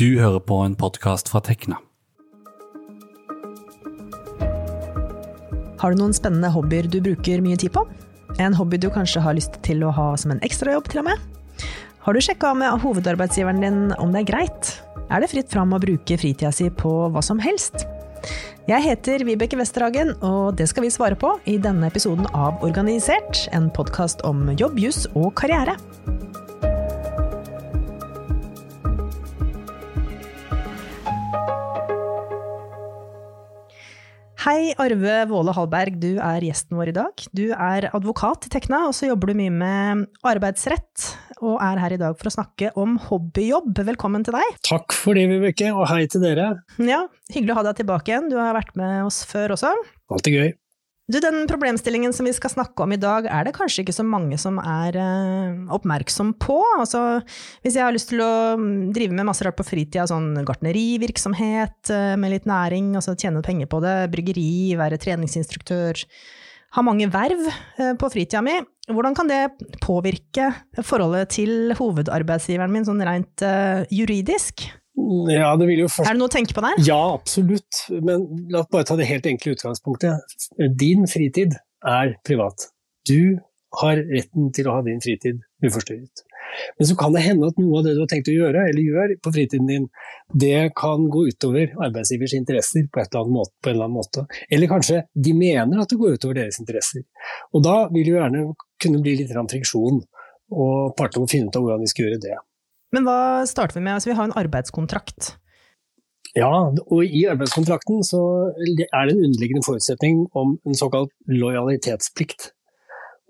Du hører på en podkast fra Tekna. Har du noen spennende hobbyer du bruker mye tid på? En hobby du kanskje har lyst til å ha som en ekstrajobb, til og med? Har du sjekka med hovedarbeidsgiveren din om det er greit? Er det fritt fram å bruke fritida si på hva som helst? Jeg heter Vibeke Westerhagen, og det skal vi svare på i denne episoden av Organisert, en podkast om jobb, juss og karriere. Hei, Arve Våle Hallberg, du er gjesten vår i dag. Du er advokat i Tekna, og så jobber du mye med arbeidsrett, og er her i dag for å snakke om hobbyjobb. Velkommen til deg. Takk for det, Vibeke, og hei til dere. Ja, hyggelig å ha deg tilbake igjen. Du har vært med oss før også. Alltid gøy. Du, Den problemstillingen som vi skal snakke om i dag, er det kanskje ikke så mange som er uh, oppmerksom på? Altså, hvis jeg har lyst til å mm, drive med masse rart på fritida, sånn gartnerivirksomhet uh, med litt næring, altså tjene penger på det, bryggeri, være treningsinstruktør, ha mange verv uh, på fritida mi, hvordan kan det påvirke forholdet til hovedarbeidsgiveren min sånn rent juridisk? Ja, det vil jo først... Er det noe å tenke på der? Ja, absolutt. Men la oss bare ta det helt enkle utgangspunktet. Din fritid er privat. Du har retten til å ha din fritid uforstyrret. Men så kan det hende at noe av det du har tenkt å gjøre, eller gjør på fritiden din, det kan gå utover arbeidsgivers interesser på, måte, på en eller annen måte. Eller kanskje de mener at det går utover deres interesser. Og da vil det gjerne kunne bli litt friksjon, og partene må finne ut av hvordan de skal gjøre det. Men hva starter vi med? Altså, vi har en arbeidskontrakt. Ja, og i arbeidskontrakten så er det en underliggende forutsetning om en såkalt lojalitetsplikt.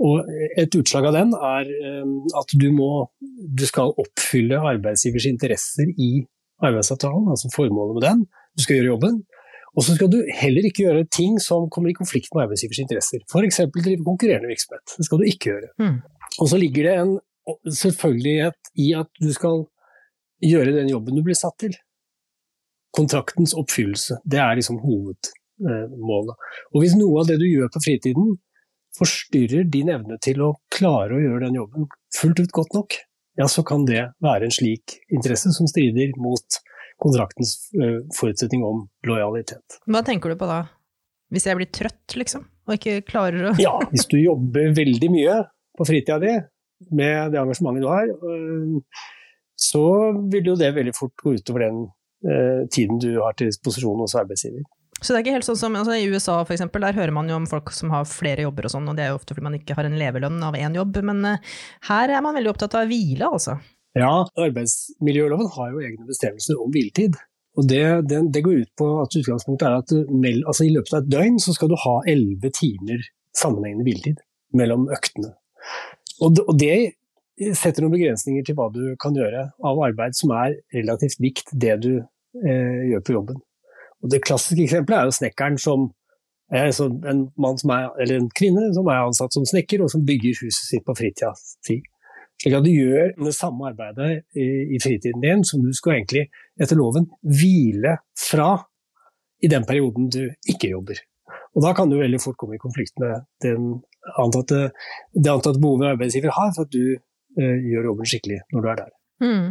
Og et utslag av den er eh, at du, må, du skal oppfylle arbeidsgivers interesser i arbeidsavtalen, altså formålet med den. Du skal gjøre jobben. Og så skal du heller ikke gjøre ting som kommer i konflikt med arbeidsgivers interesser. F.eks. drive konkurrerende virksomhet. Det skal du ikke gjøre. Mm. Og så ligger det en selvfølgelighet i at du skal gjøre den jobben du blir satt til. Kontraktens oppfyllelse, det er liksom hovedmålet. Og hvis noe av det du gjør på fritiden forstyrrer din evne til å klare å gjøre den jobben fullt ut godt nok, ja, så kan det være en slik interesse som strider mot kontraktens eh, forutsetning om lojalitet. Hva tenker du på da? Hvis jeg blir trøtt, liksom? Og ikke klarer å Ja, hvis du jobber veldig mye på fritida di, med det engasjementet du har, øh, så vil jo det veldig fort gå utover den eh, tiden du har til disposisjon hos arbeidsgiver. Så det er ikke helt sånn som altså I USA for eksempel, der hører man jo om folk som har flere jobber og sånn, og det er jo ofte fordi man ikke har en levelønn av én jobb, men uh, her er man veldig opptatt av hvile, altså. Ja, arbeidsmiljøloven har jo egne bestemmelser om hviletid. Og det, det, det, går ut på at utgangspunktet er at du, altså i løpet av et døgn så skal du ha elleve timer sammenhengende hviletid mellom øktene. Og det, setter noen begrensninger til hva du kan gjøre av arbeid som er relativt likt det du eh, gjør på jobben. Og Det klassiske eksempelet er jo snekkeren som er en er, eller en kvinne som er ansatt som snekker, og som bygger huset sitt på fritida si. Slik at du gjør det samme arbeidet i, i fritiden din som du skal egentlig etter loven hvile fra i den perioden du ikke jobber. Og Da kan du veldig fort komme i konflikt med antatte, det antatte behovet arbeidsgiver har for at du eh, gjør jobben skikkelig når du er der. Mm.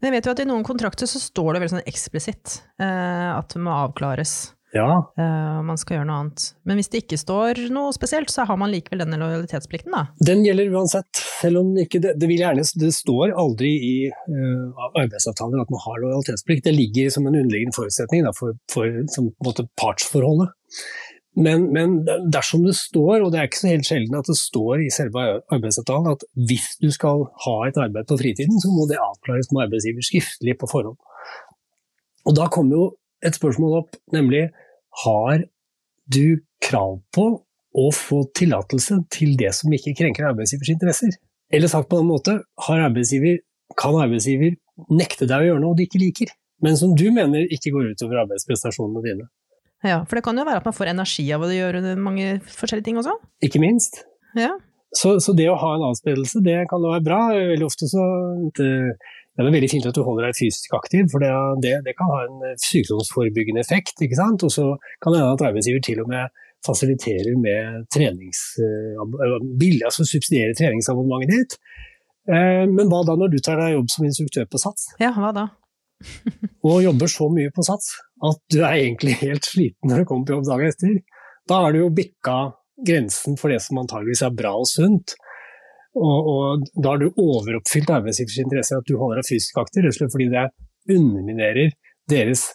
Men jeg vet jo at i noen kontrakter så står det veldig sånn eksplisitt eh, at det må avklares. Ja. Uh, man skal gjøre noe annet. Men hvis det ikke står noe spesielt, så har man likevel denne lojalitetsplikten, da? Den gjelder uansett. Selv om ikke det, det, gjerne, det står aldri i uh, arbeidsavtaler at man har lojalitetsplikt. Det ligger som en underliggende forutsetning da, for, for som, måte, partsforholdet. Men, men, dersom det står, og det er ikke så helt sjelden at det står i selve arbeidsavtalen, at hvis du skal ha et arbeid på fritiden, så må det avklares med arbeidsgiver skriftlig på forhånd. Og da kommer jo et spørsmål opp, nemlig har du krav på å få tillatelse til det som ikke krenker arbeidsgivers interesser? Eller sagt på en måte, arbeidsgiver, kan arbeidsgiver nekte deg å gjøre noe du ikke liker, men som du mener ikke går utover arbeidsprestasjonene dine? Ja, for det kan jo være at man får energi av å gjøre mange forskjellige ting også? Ikke minst. Ja. Så, så, det å ha en avspredelse, det kan jo være bra. Veldig ofte så det, det er veldig fint at du holder deg fysisk aktiv, for det, det, det kan ha en sykdomsforebyggende effekt. ikke sant? Og så kan det hende at arbeidsgiver til og med fasiliterer med trenings... Eh, billig, altså subsidierer treningsabonnementet ditt. Eh, men hva da når du tar deg jobb som instruktør på Sats? Ja, hva da? og jobber så mye på sats at du er egentlig helt sliten når du kommer på jobb dagen etter. Da har du jo bikka grensen for det som antageligvis er bra og sunt. Og, og da har du overoppfylt arbeidsgivers interesse at du holder deg fysisk aktiv, rett og slett fordi det underminerer deres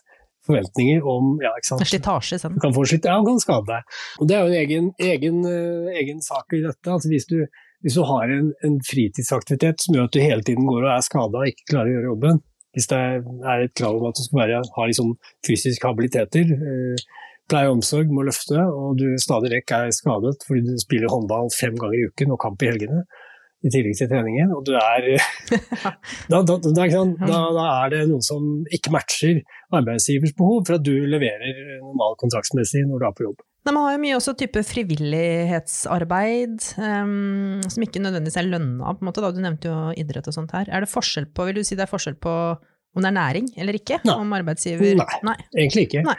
forventninger om ja, ikke sant? Slitasje, Du kan få slitt, ja, du kan skade deg. Og det er jo en egen, egen, uh, egen sak i dette. Altså hvis, du, hvis du har en, en, fritidsaktivitet som gjør at du hele tiden går og er skada og ikke klarer å gjøre jobben, hvis det er et krav om at du skal være, ha liksom fysiske habiliteter, uh, pleie og omsorg må løfte, og du stadig vekk er skadet fordi du spiller håndball fem ganger i uken og kamp i helgene, i tillegg til treningen, og du er da, da, da, da, er det noen som ikke matcher arbeidsgivers behov for at du leverer normal kontraktsmessig når du er på jobb. Nei, man har jo mye også type frivillighetsarbeid, um, som ikke nødvendigvis er lønna, på en måte. Da. Du nevnte jo idrett og sånt her. Er det forskjell på, vil du si det er forskjell på om det er næring eller ikke? Nei. Om arbeidsgiver Nei, Nei. egentlig ikke. Nei.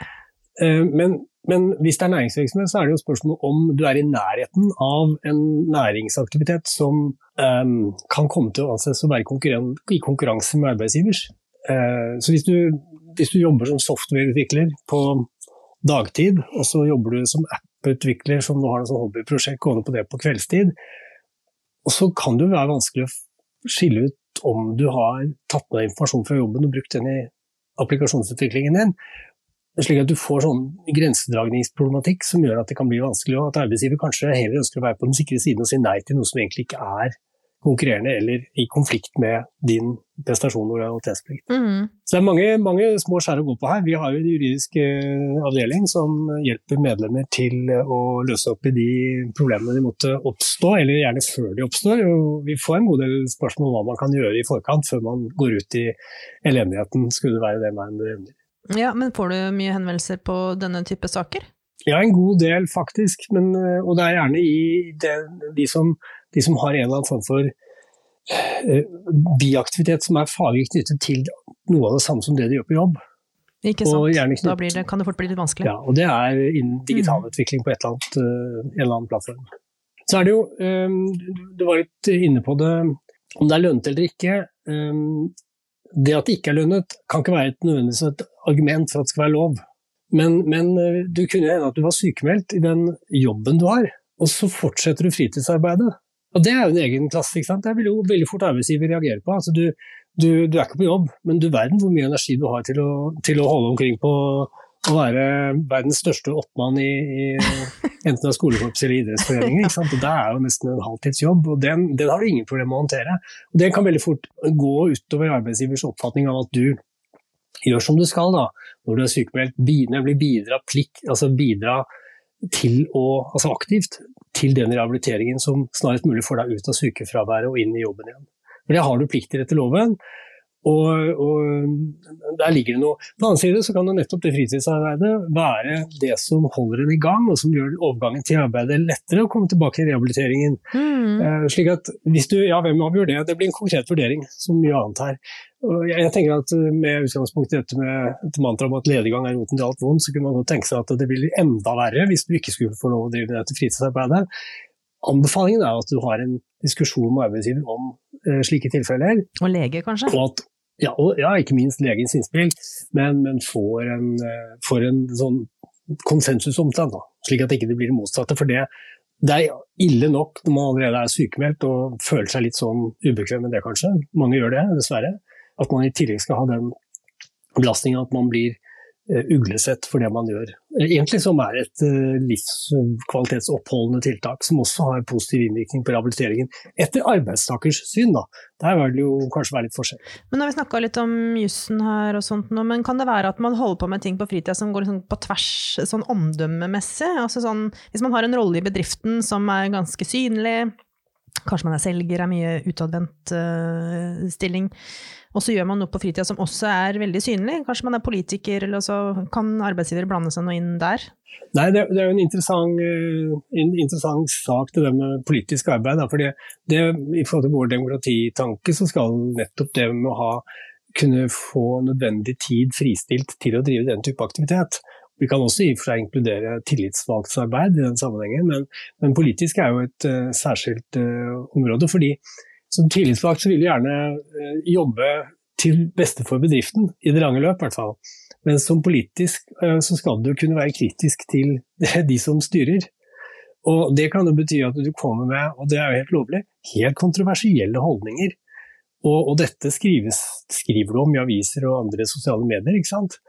Uh, men, men, hvis det er næringsvirksomhet, så er det jo spørsmål om du er i nærheten av en næringsaktivitet som um, kan komme til å anses å være i konkurranse med arbeidsgivers. Uh, så hvis du, hvis du jobber som softwareutvikler på dagtid, og så jobber du som app-utvikler som du har sånn hobbyprosjekt gående på det på kveldstid. Og så kan det jo være vanskelig å skille ut om du har tatt med informasjon fra jobben og brukt den i applikasjonsutviklingen din. Slik at du får sånn grensedragningsproblematikk som gjør at det kan bli vanskelig, og at arbeidsgiver kanskje heller ønsker å være på den sikre siden og si nei til noe som egentlig ikke er konkurrerende eller i konflikt med din prestasjon og lojalitetsplikt. Mm. Så det er mange, mange små skjær å gå på her. Vi har jo en juridisk eh, avdeling som hjelper medlemmer til å løse opp i de problemene de måtte oppstå, eller gjerne før de oppstår. Og vi får en god del spørsmål om hva man kan gjøre i forkant før man går ut i elendigheten, skulle det være det man evner. Ja, men får du mye henvendelser på denne type saker? Ja, en god del faktisk. Men, eh, og det er gjerne i det, de som de som har en eller annen form for uh, biaktivitet som er faglig knyttet til noe av det samme som det de gjør på jobb. Ikke sant. Da det, kan det fort bli litt vanskelig. Ja, og det er innen digital mm. på eller annet, uh, en eller annen plattform. Så er det jo, um, du var litt inne på det, om det er lønnet eller ikke. Um, det at det ikke er lønnet kan ikke være et nødvendigvis et argument for at det skal være lov. Men, men du kunne hende at du var sykemeldt i den jobben du har, og så fortsetter du fritidsarbeidet. Og Det er jo en egen klasse. ikke sant? Det vil jo veldig fort arbeidsgiver reagere på. Altså, du, du, du, er ikke på jobb, men du verden hvor mye energi du har til å, til å holde omkring på å være verdens største oppmann i, i enten det er skolekorps eller idrettsforeninger. Ikke sant? Og Det er jo nesten en halvtidsjobb, og den, den har du ingen problemer med å håndtere. Og Det kan veldig fort gå utover arbeidsgivers oppfatning av at du gjør som du skal da, når du er sykemeldt. Nemlig bidra, plikt, altså bidra til å, altså aktivt til den rehabiliteringen som snarest mulig får deg ut av sykefraværet og inn i jobben igjen. For Det har du plikter etter loven. Og, og, der ligger det noe. På den annen side så kan jo nettopp det fritidsarbeidet være det som holder en i gang, og som gjør overgangen til arbeidet lettere å komme tilbake i rehabiliteringen. Mm. Uh, slik at hvis du, ja hvem avgjør det? Det blir en konkret vurdering, som mye annet her. Og jeg, jeg tenker at eh, Med utgangspunkt i dette med et mantra om at lediggang er roten til alt vondt, så kunne man godt tenke seg at det blir enda verre hvis du ikke skulle få lov å drive med dette fritidsarbeidet. Anbefalingen er at du har en diskusjon med arbeidsgiver om uh, slike tilfeller. Og lege, kanskje? Og at, ja, og, ja, ikke minst legens innspill, men, men får, en, uh, får en sånn konsensus om det, slik at det ikke blir det motsatte. For det, det er ille nok når man allerede er sykemeldt og føler seg litt sånn ubekvem med det, kanskje. Mange gjør det, dessverre. At man i tillegg skal ha den belastningen at man blir Eh, uglesett for det man gjør. Egentlig som er et eh, livskvalitetsoppholdende tiltak, som også har positiv innvirkning på rehabiliteringen. Etter arbeidstakers syn, da. Der vil det jo kanskje være litt forskjell. Men nå har vi snakka litt om jussen her og sånt nå, men kan det være at man holder på med ting på fritida som går liksom på tvers, sånn omdømmemessig? Altså sånn, hvis man har en rolle i bedriften som er ganske synlig, Kanskje man er selger, er mye utadvendt uh, stilling. Og så gjør man noe på fritida som også er veldig synlig. Kanskje man er politiker, eller så kan arbeidsgiver blande seg noe inn der? Nei, det, det er jo en interessant, uh, en interessant, sak til det med politisk arbeid. Det, I forhold til vår demokratitanke så skal nettopp det med å ha, kunne få nødvendig tid fristilt til å drive den type aktivitet. Vi kan også i og for seg inkludere tillitsvalgtsarbeid i den sammenhengen, men, men politisk er jo et uh, særskilt uh, område. fordi som tillitsvalgt så vil du gjerne uh, jobbe til beste for bedriften, i det lange løp i hvert fall. Men som politisk så skal du kunne være kritisk til de som styrer. Og Det kan jo bety at du kommer med, og det er jo helt lovlig, helt kontroversielle holdninger. Og, og dette skrives, skriver du om i aviser og andre sosiale medier. ikke sant?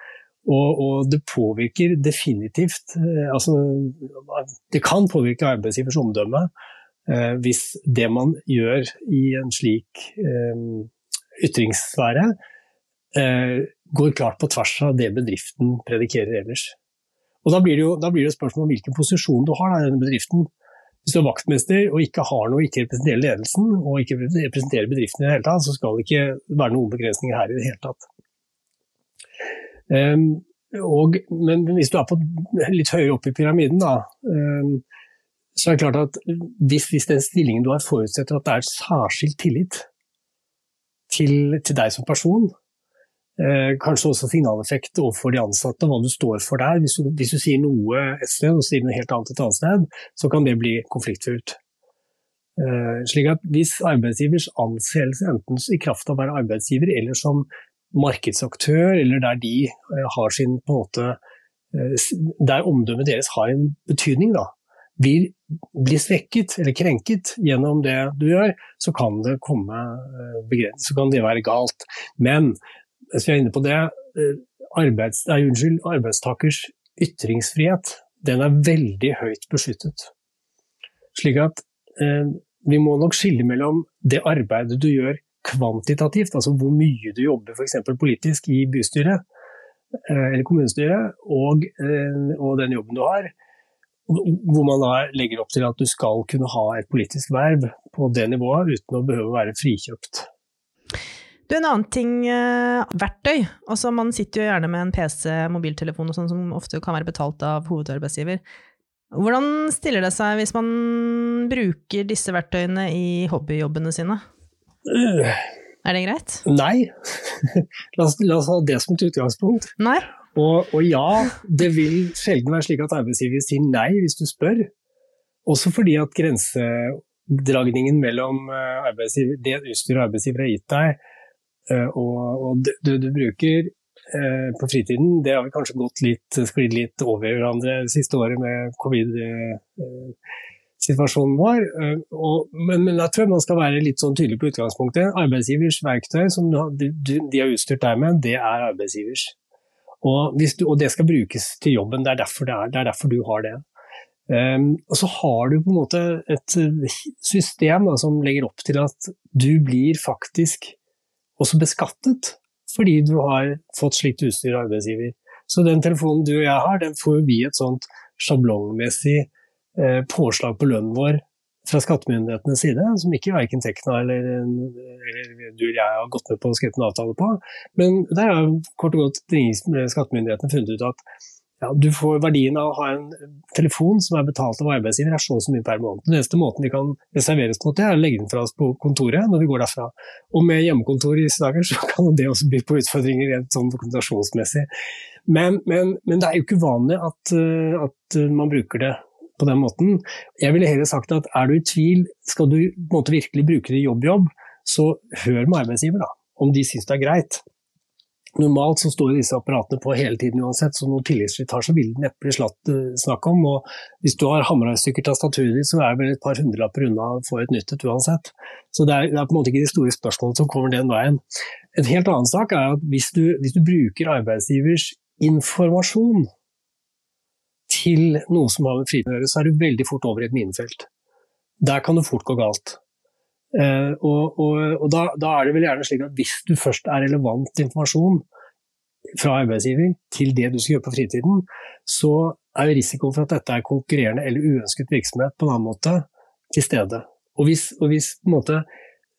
Og, og, det påvirker definitivt eh, altså, Det kan påvirke arbeidsgivers omdømme eh, hvis det man gjør i en slik eh, ytringssfære, eh, går klart på tvers av det bedriften predikerer ellers. Og Da blir det jo da blir det spørsmål om hvilken posisjon du har i denne bedriften. Hvis du er vaktmester og ikke har noe, ikke representerer ledelsen og ikke representerer bedriften i det hele tatt, så skal det ikke være noen begrensninger her i det hele tatt. Um, og, men hvis du er på litt høyere opp i pyramiden, da, um, så er det klart at hvis, hvis, den stillingen du har forutsetter at det er særskilt tillit til, til deg som person, eh, kanskje også signaleffekt overfor de ansatte, hva du står for der. Hvis du, hvis du, sier noe et sted og sier noe helt annet et annet sted, så kan det bli konfliktfullt. Eh, slik at Hvis arbeidsgivers anseelse, enten i kraft av å være arbeidsgiver eller som markedsaktør, eller der de eh, har sin på en måte eh, Der omdømmet deres har en betydning, da, blir, blir, svekket eller krenket gjennom det du gjør, så kan det komme eh, så kan det være galt. Men hvis vi er inne på det, arbeids, nei, unnskyld, arbeidstakers ytringsfrihet den er veldig høyt beskyttet. Slik at eh, vi må nok skille mellom det arbeidet du gjør kvantitativt, altså hvor mye du jobber f.eks. politisk i bystyret eh, eller kommunestyret, og, eh, og, den jobben du har, hvor man da legger opp til at du skal kunne ha et politisk verv på det nivået uten å behøve å være frikjøpt. Du, En annen ting, eh, verktøy. Altså, man sitter jo gjerne med en PC, mobiltelefon og sånn som ofte kan være betalt av hovedarbeidsgiver. Hvordan stiller det seg hvis man bruker disse verktøyene i hobbyjobbene sine? Uh, er det greit? Nei. la, oss, la, oss, ha det som et utgangspunkt. Nei. Og, og, ja, det vil sjelden være slik at arbeidsgiver sier nei hvis du spør. Også fordi at grensedragningen mellom eh, det utstyret arbeidsgiver har gitt deg, eh, og, og det du, du bruker eh, på fritiden, det har vi kanskje gått litt, sklidd litt over hverandre det siste året med covid. Situasjonen vår. Eh, og, men, men, jeg tror man skal være litt sånn tydelig på utgangspunktet. Arbeidsgivers verktøy som de, de har utstyrt deg med, det er arbeidsgivers. Og, du, og, det skal brukes til jobben, det er derfor, det er, det er derfor du har det. Um, og så har du på en måte et system da, som legger opp til at du blir faktisk også beskattet fordi du har fått slikt utstyr av arbeidsgiver. Så den telefonen du og jeg har, den får vi et sånt sjablongmessig påslag på lønnen vår fra skattemyndighetenes side, som ikke verken Tekna eller, eller du eller jeg har gått med på å skrive en avtale på. Men der har kort og godt skattemyndighetene funnet ut at ja, du får verdien av å ha en telefon som er betalt av arbeidsgiver, er så og så mye per måned. Den eneste måten vi kan reserveres mot det, er å legge den fra oss på kontoret når vi går derfra. Og med hjemmekontor i disse dager, så kan det også by på utfordringer rent sånn dokumentasjonsmessig. Men, men, men, det er jo ikke uvanlig at, at man bruker det på den måten. Jeg ville heller sagt at er du i tvil, skal du måte, virkelig bruke det i jobb-jobb, så hør med arbeidsgiver, da, om de syns det er greit. Normalt så står disse apparatene på hele tiden uansett, så noen tillitsslitasje vil det neppe bli slatt snakk om. Og hvis du har hamra i stykker tastaturet ditt, så er det vel et par hundrelapper unna å få et nytt et uansett. Så det er, det er, på en måte ikke de store spørsmålene som kommer den veien. En helt annen sak er at hvis du, hvis du bruker arbeidsgivers informasjon til noe som har med frihet å gjøre, så er du veldig fort over i et minefelt. Der kan det fort gå galt. Uh, og, og, og da, da, er det vel gjerne slik at hvis du først er relevant informasjon fra arbeidsgiver til det du skal gjøre på fritiden, så er jo risikoen for at dette er konkurrerende eller uønsket virksomhet på en annen måte til stede. Og hvis, og hvis måte,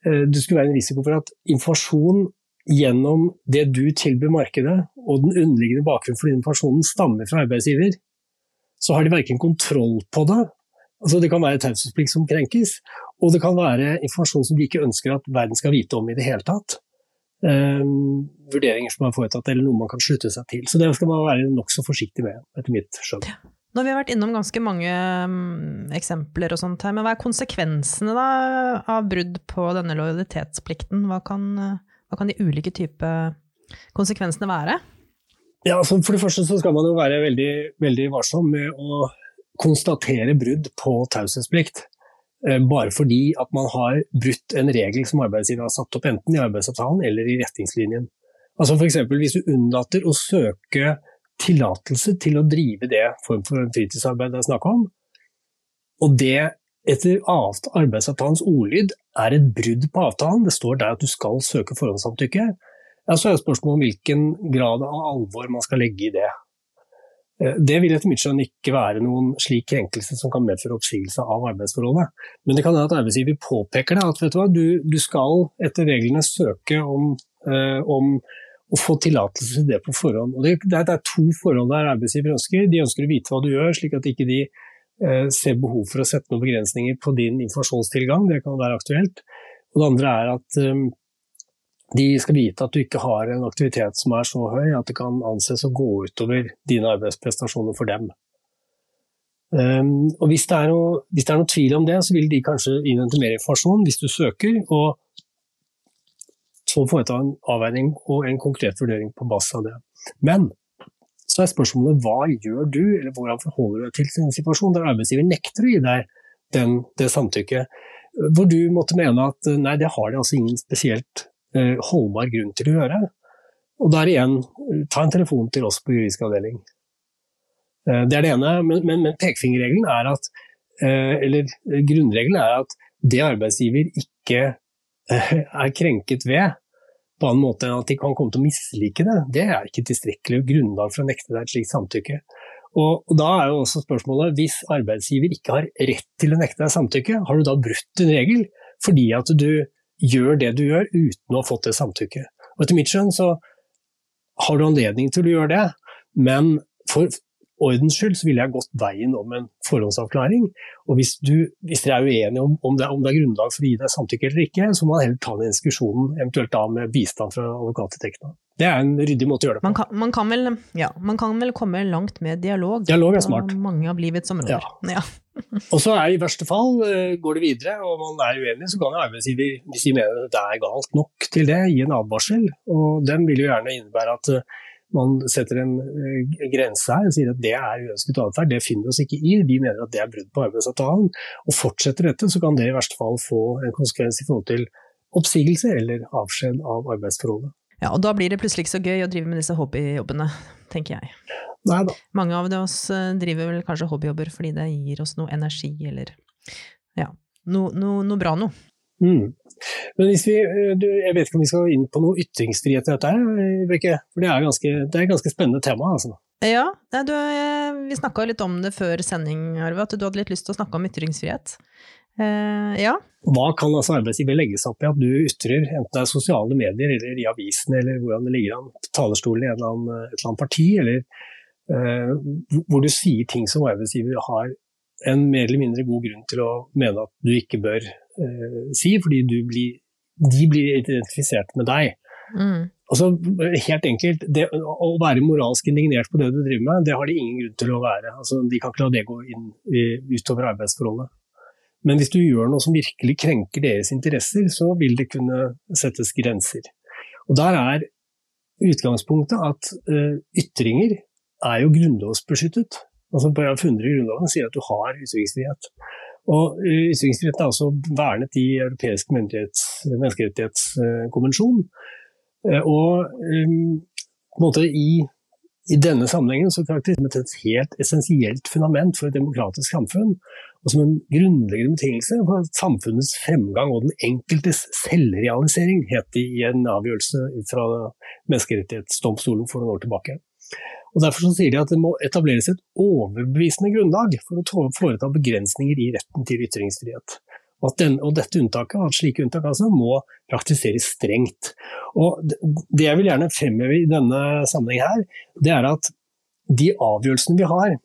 uh, du skulle være en risiko for at informasjon gjennom det du tilbyr markedet, og den underliggende bakgrunnen for den informasjonen stammer fra arbeidsgiver, så har de verken kontroll på det, altså det kan være taushetsplikt som krenkes, og det kan være informasjon som de ikke ønsker at verden skal vite om i det hele tatt. Um, vurderinger som er foretatt, eller noe man kan slutte seg til. Så det skal man være nokså forsiktig med, etter mitt skjønn. Nå har vi vært innom ganske mange um, eksempler og sånt her, men hva er konsekvensene da, av brudd på denne lojalitetsplikten? Hva kan, Hva kan de ulike typer konsekvensene være? Ja, altså For det første så skal man jo være veldig, veldig varsom med å konstatere brudd på taushetsplikt. Eh, bare fordi at man har brutt en regel som arbeidsgiver har satt opp, enten i arbeidsavtalen eller i retningslinjen. Altså F.eks. hvis du unnlater å søke tillatelse til å drive det form for fritidsarbeid det er snakk om, og det etter arbeidsavtalens ordlyd er et brudd på avtalen, det står der at du skal søke forhåndssamtykke, ja, så er det spørsmålet om hvilken grad av alvor man skal legge i det. Eh, det vil etter mitt skjønn ikke være noen slik krenkelse som kan medføre oppsigelse av arbeidsforholdet. Men det kan være at arbeidsgiver påpeker det, at du, du, du, skal etter reglene søke om, eh, om å få tillatelse til det på forhånd. Det, det, er to forhold der arbeidsgiver ønsker. De ønsker å vite hva du gjør, slik at ikke de eh, ser behov for å sette noen begrensninger på din informasjonstilgang. Det kan være aktuelt. Og det andre er at eh, de skal vite at du ikke har en aktivitet som er så høy at det kan anses å gå utover dine arbeidsprestasjoner for dem. Um, og hvis det, noe, hvis det, er noe, tvil om det, så vil de kanskje innhente mer informasjon hvis du søker, og så foreta en avveining og en konkret vurdering på basis av det. Men så er spørsmålet hva gjør du, eller hvordan forholder du deg til en situasjon der arbeidsgiver nekter å gi deg den, det samtykket, hvor du måtte mene at nei, det har de altså ingen spesielt Eh, holdbar grunn til å gjøre. Og da er igjen, ta en telefon til oss på juridisk avdeling. Eh, det er det ene, men, men, men pekefingerregelen er at eh, eller grunnregelen er at det arbeidsgiver ikke er krenket ved, på annen måte enn at de kan komme til å mislike det, det er ikke tilstrekkelig grunnlag for å nekte deg et slikt samtykke. Og, Da er jo også spørsmålet, hvis arbeidsgiver ikke har rett til å nekte deg samtykke, har du da brutt en regel fordi at du gjør det du gjør uten å ha fått det samtykket. Og Etter mitt skjønn så har du anledning til å gjøre det, men for ordens skyld så ville jeg gått veien om en forhåndsavklaring. Og hvis, du, hvis dere er uenige om, om, det, om, det, er grunnlag for å gi deg samtykke eller ikke, så må man heller ta den diskusjonen, eventuelt da med bistand fra advokatdetekten. Det er en ryddig måte å gjøre det på. Man kan, man kan, vel, ja, man kan vel, komme langt med dialog, dialog er smart. på mange av livets områder. Ja. ja. Og så er i verste fall, eh, går det videre og man er uenig, så kan arbeidsgiver, hvis de mener det er galt nok til det, gi en advarsel. Og den vil jo gjerne innebære at eh, man setter en eh, grense her og sier at det er uønsket atferd, det finner vi oss ikke i, vi mener at det er brudd på arbeidsavtalen. Og fortsetter dette, så kan det i verste fall få en konsekvens i forhold til oppsigelse eller avskjed av arbeidsforholdet. Ja, og da blir det plutselig ikke så gøy å drive med disse hobbyjobbene, tenker jeg. Neida. Mange av oss eh, driver vel kanskje hobbyjobber fordi det gir oss noe energi, eller ja, noe, no, no bra noe. Mm. Men hvis vi, eh, du, Jeg vet ikke om vi skal inn på noe ytringsfrihet i dette, Brekke? For det er, ganske, det er et ganske spennende tema. altså. Ja, du, eh, vi snakka litt om det før sending, Arve, at du hadde litt lyst til å snakke om ytringsfrihet. Uh, ja. Hva kan altså arbeidsgiver legge seg opp i at du ytrer, enten det er sosiale medier eller i avisene eller hvordan det ligger an talerstolen i et eller annet, et eller annet parti, eller hvor du sier ting som arbeidsgiver har en mer eller mindre god grunn til å mene at du ikke bør eh, si, fordi blir, de blir identifisert med deg. Mm. Altså, helt enkelt, det, Å være moralsk indignert på det du driver med, det har de ingen grunn til å være. Altså, de kan ikke la det gå inn utover arbeidsforholdet. Men hvis du gjør noe som virkelig krenker deres interesser, så vil det kunne settes grenser. Og Der er utgangspunktet at uh, ytringer er jo grunnlovsbeskyttet. Altså Paragraf 100 i Grunnloven sier at du har ytringsfrihet. Og uh, Ytringsfriheten er også vernet i europeisk menneskerettighetskonvensjon. Uh, og um, måte i i denne sammenhengen så karakteriseres det som et helt essensielt fundament for et demokratisk samfunn og som en grunnleggende betingelse for samfunnets fremgang og den enkeltes selvrealisering, het det i en avgjørelse fra Menneskerettighetsdomstolen for noen år tilbake. Og Derfor sier de at det må etableres et overbevisende grunnlag for å foreta begrensninger i retten til ytringsfrihet. Og, den, og dette unntaket, at slike unntak altså, må praktiseres strengt. Og Det jeg vil gjerne fremheve i denne sammenheng her, det er at de avgjørelsene vi har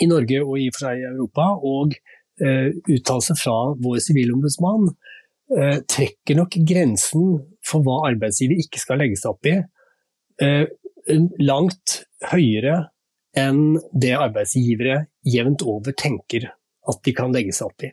i Norge og i og for seg i Europa, og eh, uttalelser fra vår sivilombudsmann eh, trekker nok grensen for hva arbeidsgiver ikke skal legge seg opp i, eh, langt høyere enn det arbeidsgivere jevnt over tenker at de kan legge seg opp i.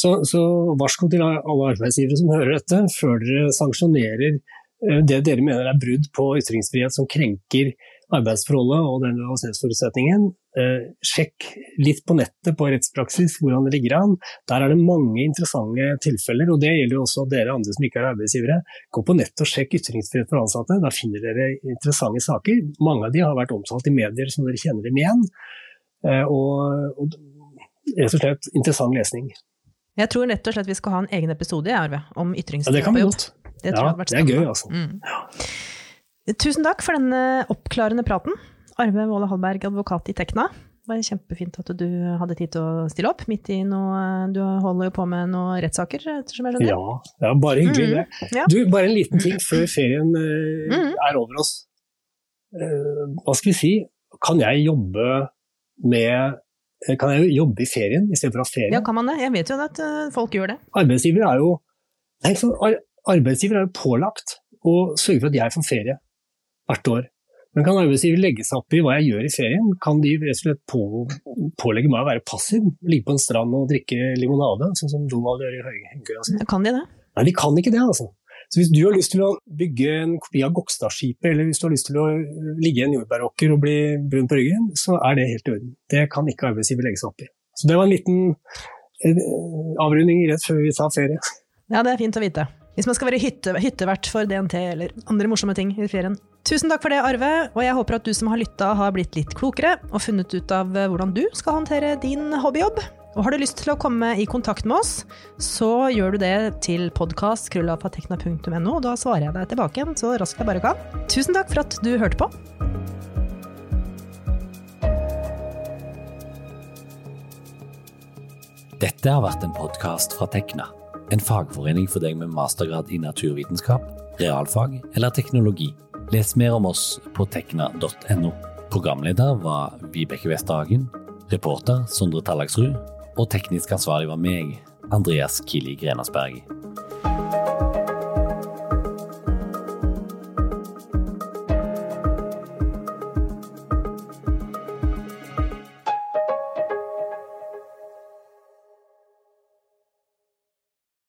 Så, så varsko til alle arbeidsgivere som hører dette, før dere sanksjonerer eh, det dere mener er brudd på ytringsfrihet som krenker arbeidsforholdet og den lojalitetsforutsetningen. Eh, sjekk litt på nettet på rettspraksis hvordan det ligger an. Der er det mange interessante tilfeller, og det gjelder jo også dere andre som ikke er arbeidsgivere. Gå på nettet og sjekk ytringsfrihet for ansatte, da finner dere interessante saker. Mange av de har vært omtalt i medier som dere kjenner dem igjen. Eh, og, og rett og slett interessant lesning. Jeg tror rett og slett vi skal ha en egen episode Arve, om Ja, det kan vi på jobb. godt. Det, Ja, det er gøy, altså. Mm. Tusen takk for denne oppklarende praten. Arve Våle Hallberg, advokat i Tekna. Det var kjempefint at du hadde tid til å stille opp midt i noe Du holder jo på med noen rettssaker, ettersom jeg skjønner? Ja, ja, bare hyggelig det. Mm, ja. Du, bare en liten ting før ferien eh, Mhm. er over oss. Eh, hva skal vi si, kan jeg jobbe med eh, kan jeg jobbe i ferien istedenfor å ha ferie? Ja, kan man det? Jeg vet jo at folk gjør det. Arbeidsgiver er jo nei, arbeidsgiver er jo pålagt å sørge for at jeg får ferie hvert år. Men kan arbeidsgiver legge seg opp i hva jeg gjør i ferien? Kan de rett og slett på, pålegge meg å være passiv? Ligge på en strand og drikke limonade, sånn som Donald gjør i Høyengøya si? Kan de det? Nei, de kan ikke det, altså. Så hvis du har lyst til å bygge en kopi av Gokstadskipet, eller hvis du har lyst til å ligge i en jordbæråker og bli brun på ryggen, så er det helt i orden. Det kan ikke arbeidsgiver legge seg opp i. Så det var en liten eh, avrunding rett før vi tar ferie. Ja, det er fint å vite. Hvis man skal være hytte, hyttevert for DNT eller andre morsomme ting i ferien. Tusen takk for det, Arve, og jeg håper at du som har lytta har blitt litt klokere og funnet ut av eh, hvordan du skal håndtere din hobbyjobb. Og har du lyst til å komme i kontakt med oss, så gjør du det til podkast.krøllafatekna.no, og da svarer jeg deg tilbake igjen så raskt jeg bare kan. Tusen takk for at du hørte på. Dette har vært en podkast fra Tekna, en fagforening for deg med mastergrad i naturvitenskap, realfag eller teknologi. Les mer om oss på tekna.no. Programleder var Vibeke Westhagen. reporter Sondre Tallagsrud, og teknisk ansvarlig var meg, Andreas Kili Grenasberg.